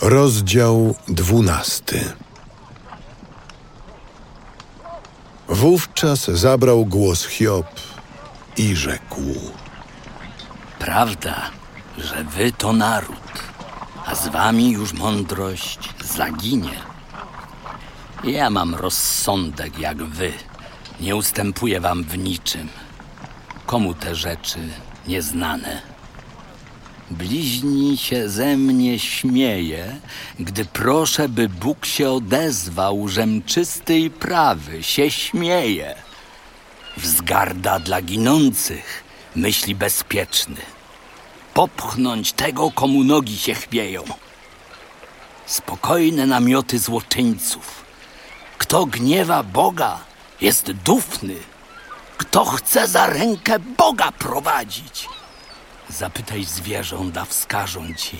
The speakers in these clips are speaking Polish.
Rozdział dwunasty. Wówczas zabrał głos Hiob i rzekł: Prawda, że wy to naród, a z wami już mądrość zaginie. Ja mam rozsądek jak wy, nie ustępuję wam w niczym. Komu te rzeczy nieznane? Bliźni się ze mnie śmieje, gdy proszę, by Bóg się odezwał, żem czysty i prawy, się śmieje. Wzgarda dla ginących, myśli bezpieczny. Popchnąć tego, komu nogi się chwieją. Spokojne namioty złoczyńców. Kto gniewa Boga, jest dufny. Kto chce za rękę Boga prowadzić? Zapytaj zwierząt, a wskażą ci.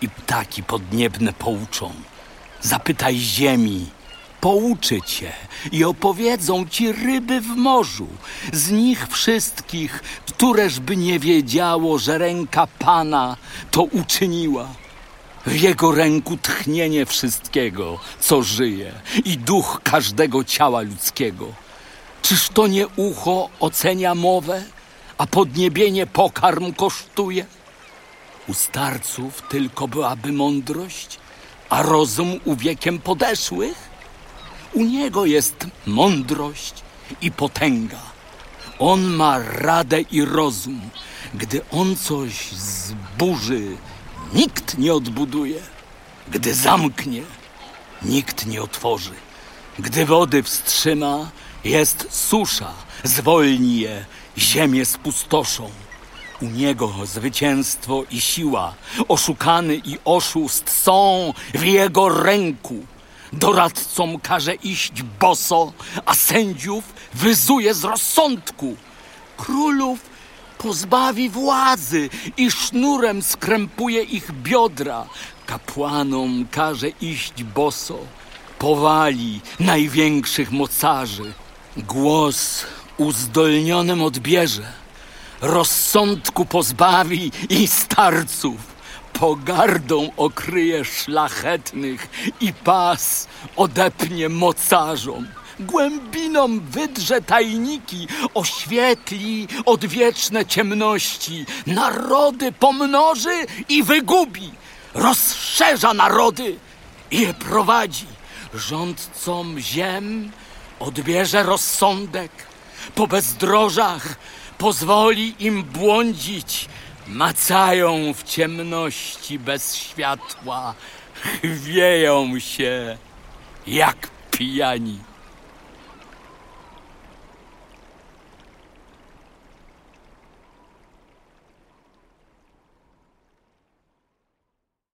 I ptaki podniebne pouczą. Zapytaj ziemi, pouczy cię i opowiedzą ci ryby w morzu. Z nich wszystkich, któreż by nie wiedziało, że ręka Pana to uczyniła. W jego ręku tchnienie wszystkiego, co żyje i duch każdego ciała ludzkiego. Czyż to nie ucho ocenia mowę, a podniebienie pokarm kosztuje? U starców tylko byłaby mądrość, a rozum u wiekiem podeszłych? U niego jest mądrość i potęga. On ma radę i rozum. Gdy on coś zburzy, nikt nie odbuduje. Gdy zamknie, nikt nie otworzy. Gdy wody wstrzyma, jest susza, zwolni je, ziemię spustoszą. U niego zwycięstwo i siła, oszukany i oszust są w jego ręku. Doradcom każe iść boso, a sędziów wyzuje z rozsądku. Królów pozbawi władzy i sznurem skrępuje ich biodra. Kapłanom każe iść boso, powali największych mocarzy. Głos uzdolnionym odbierze, rozsądku pozbawi i starców. Pogardą okryje szlachetnych i pas odepnie mocarzom. Głębinom wydrze tajniki, oświetli odwieczne ciemności. Narody pomnoży i wygubi. Rozszerza narody i je prowadzi. Rządcom ziem odbierze rozsądek. Po bezdrożach pozwoli im błądzić. Macają w ciemności bez światła, chwieją się jak pijani.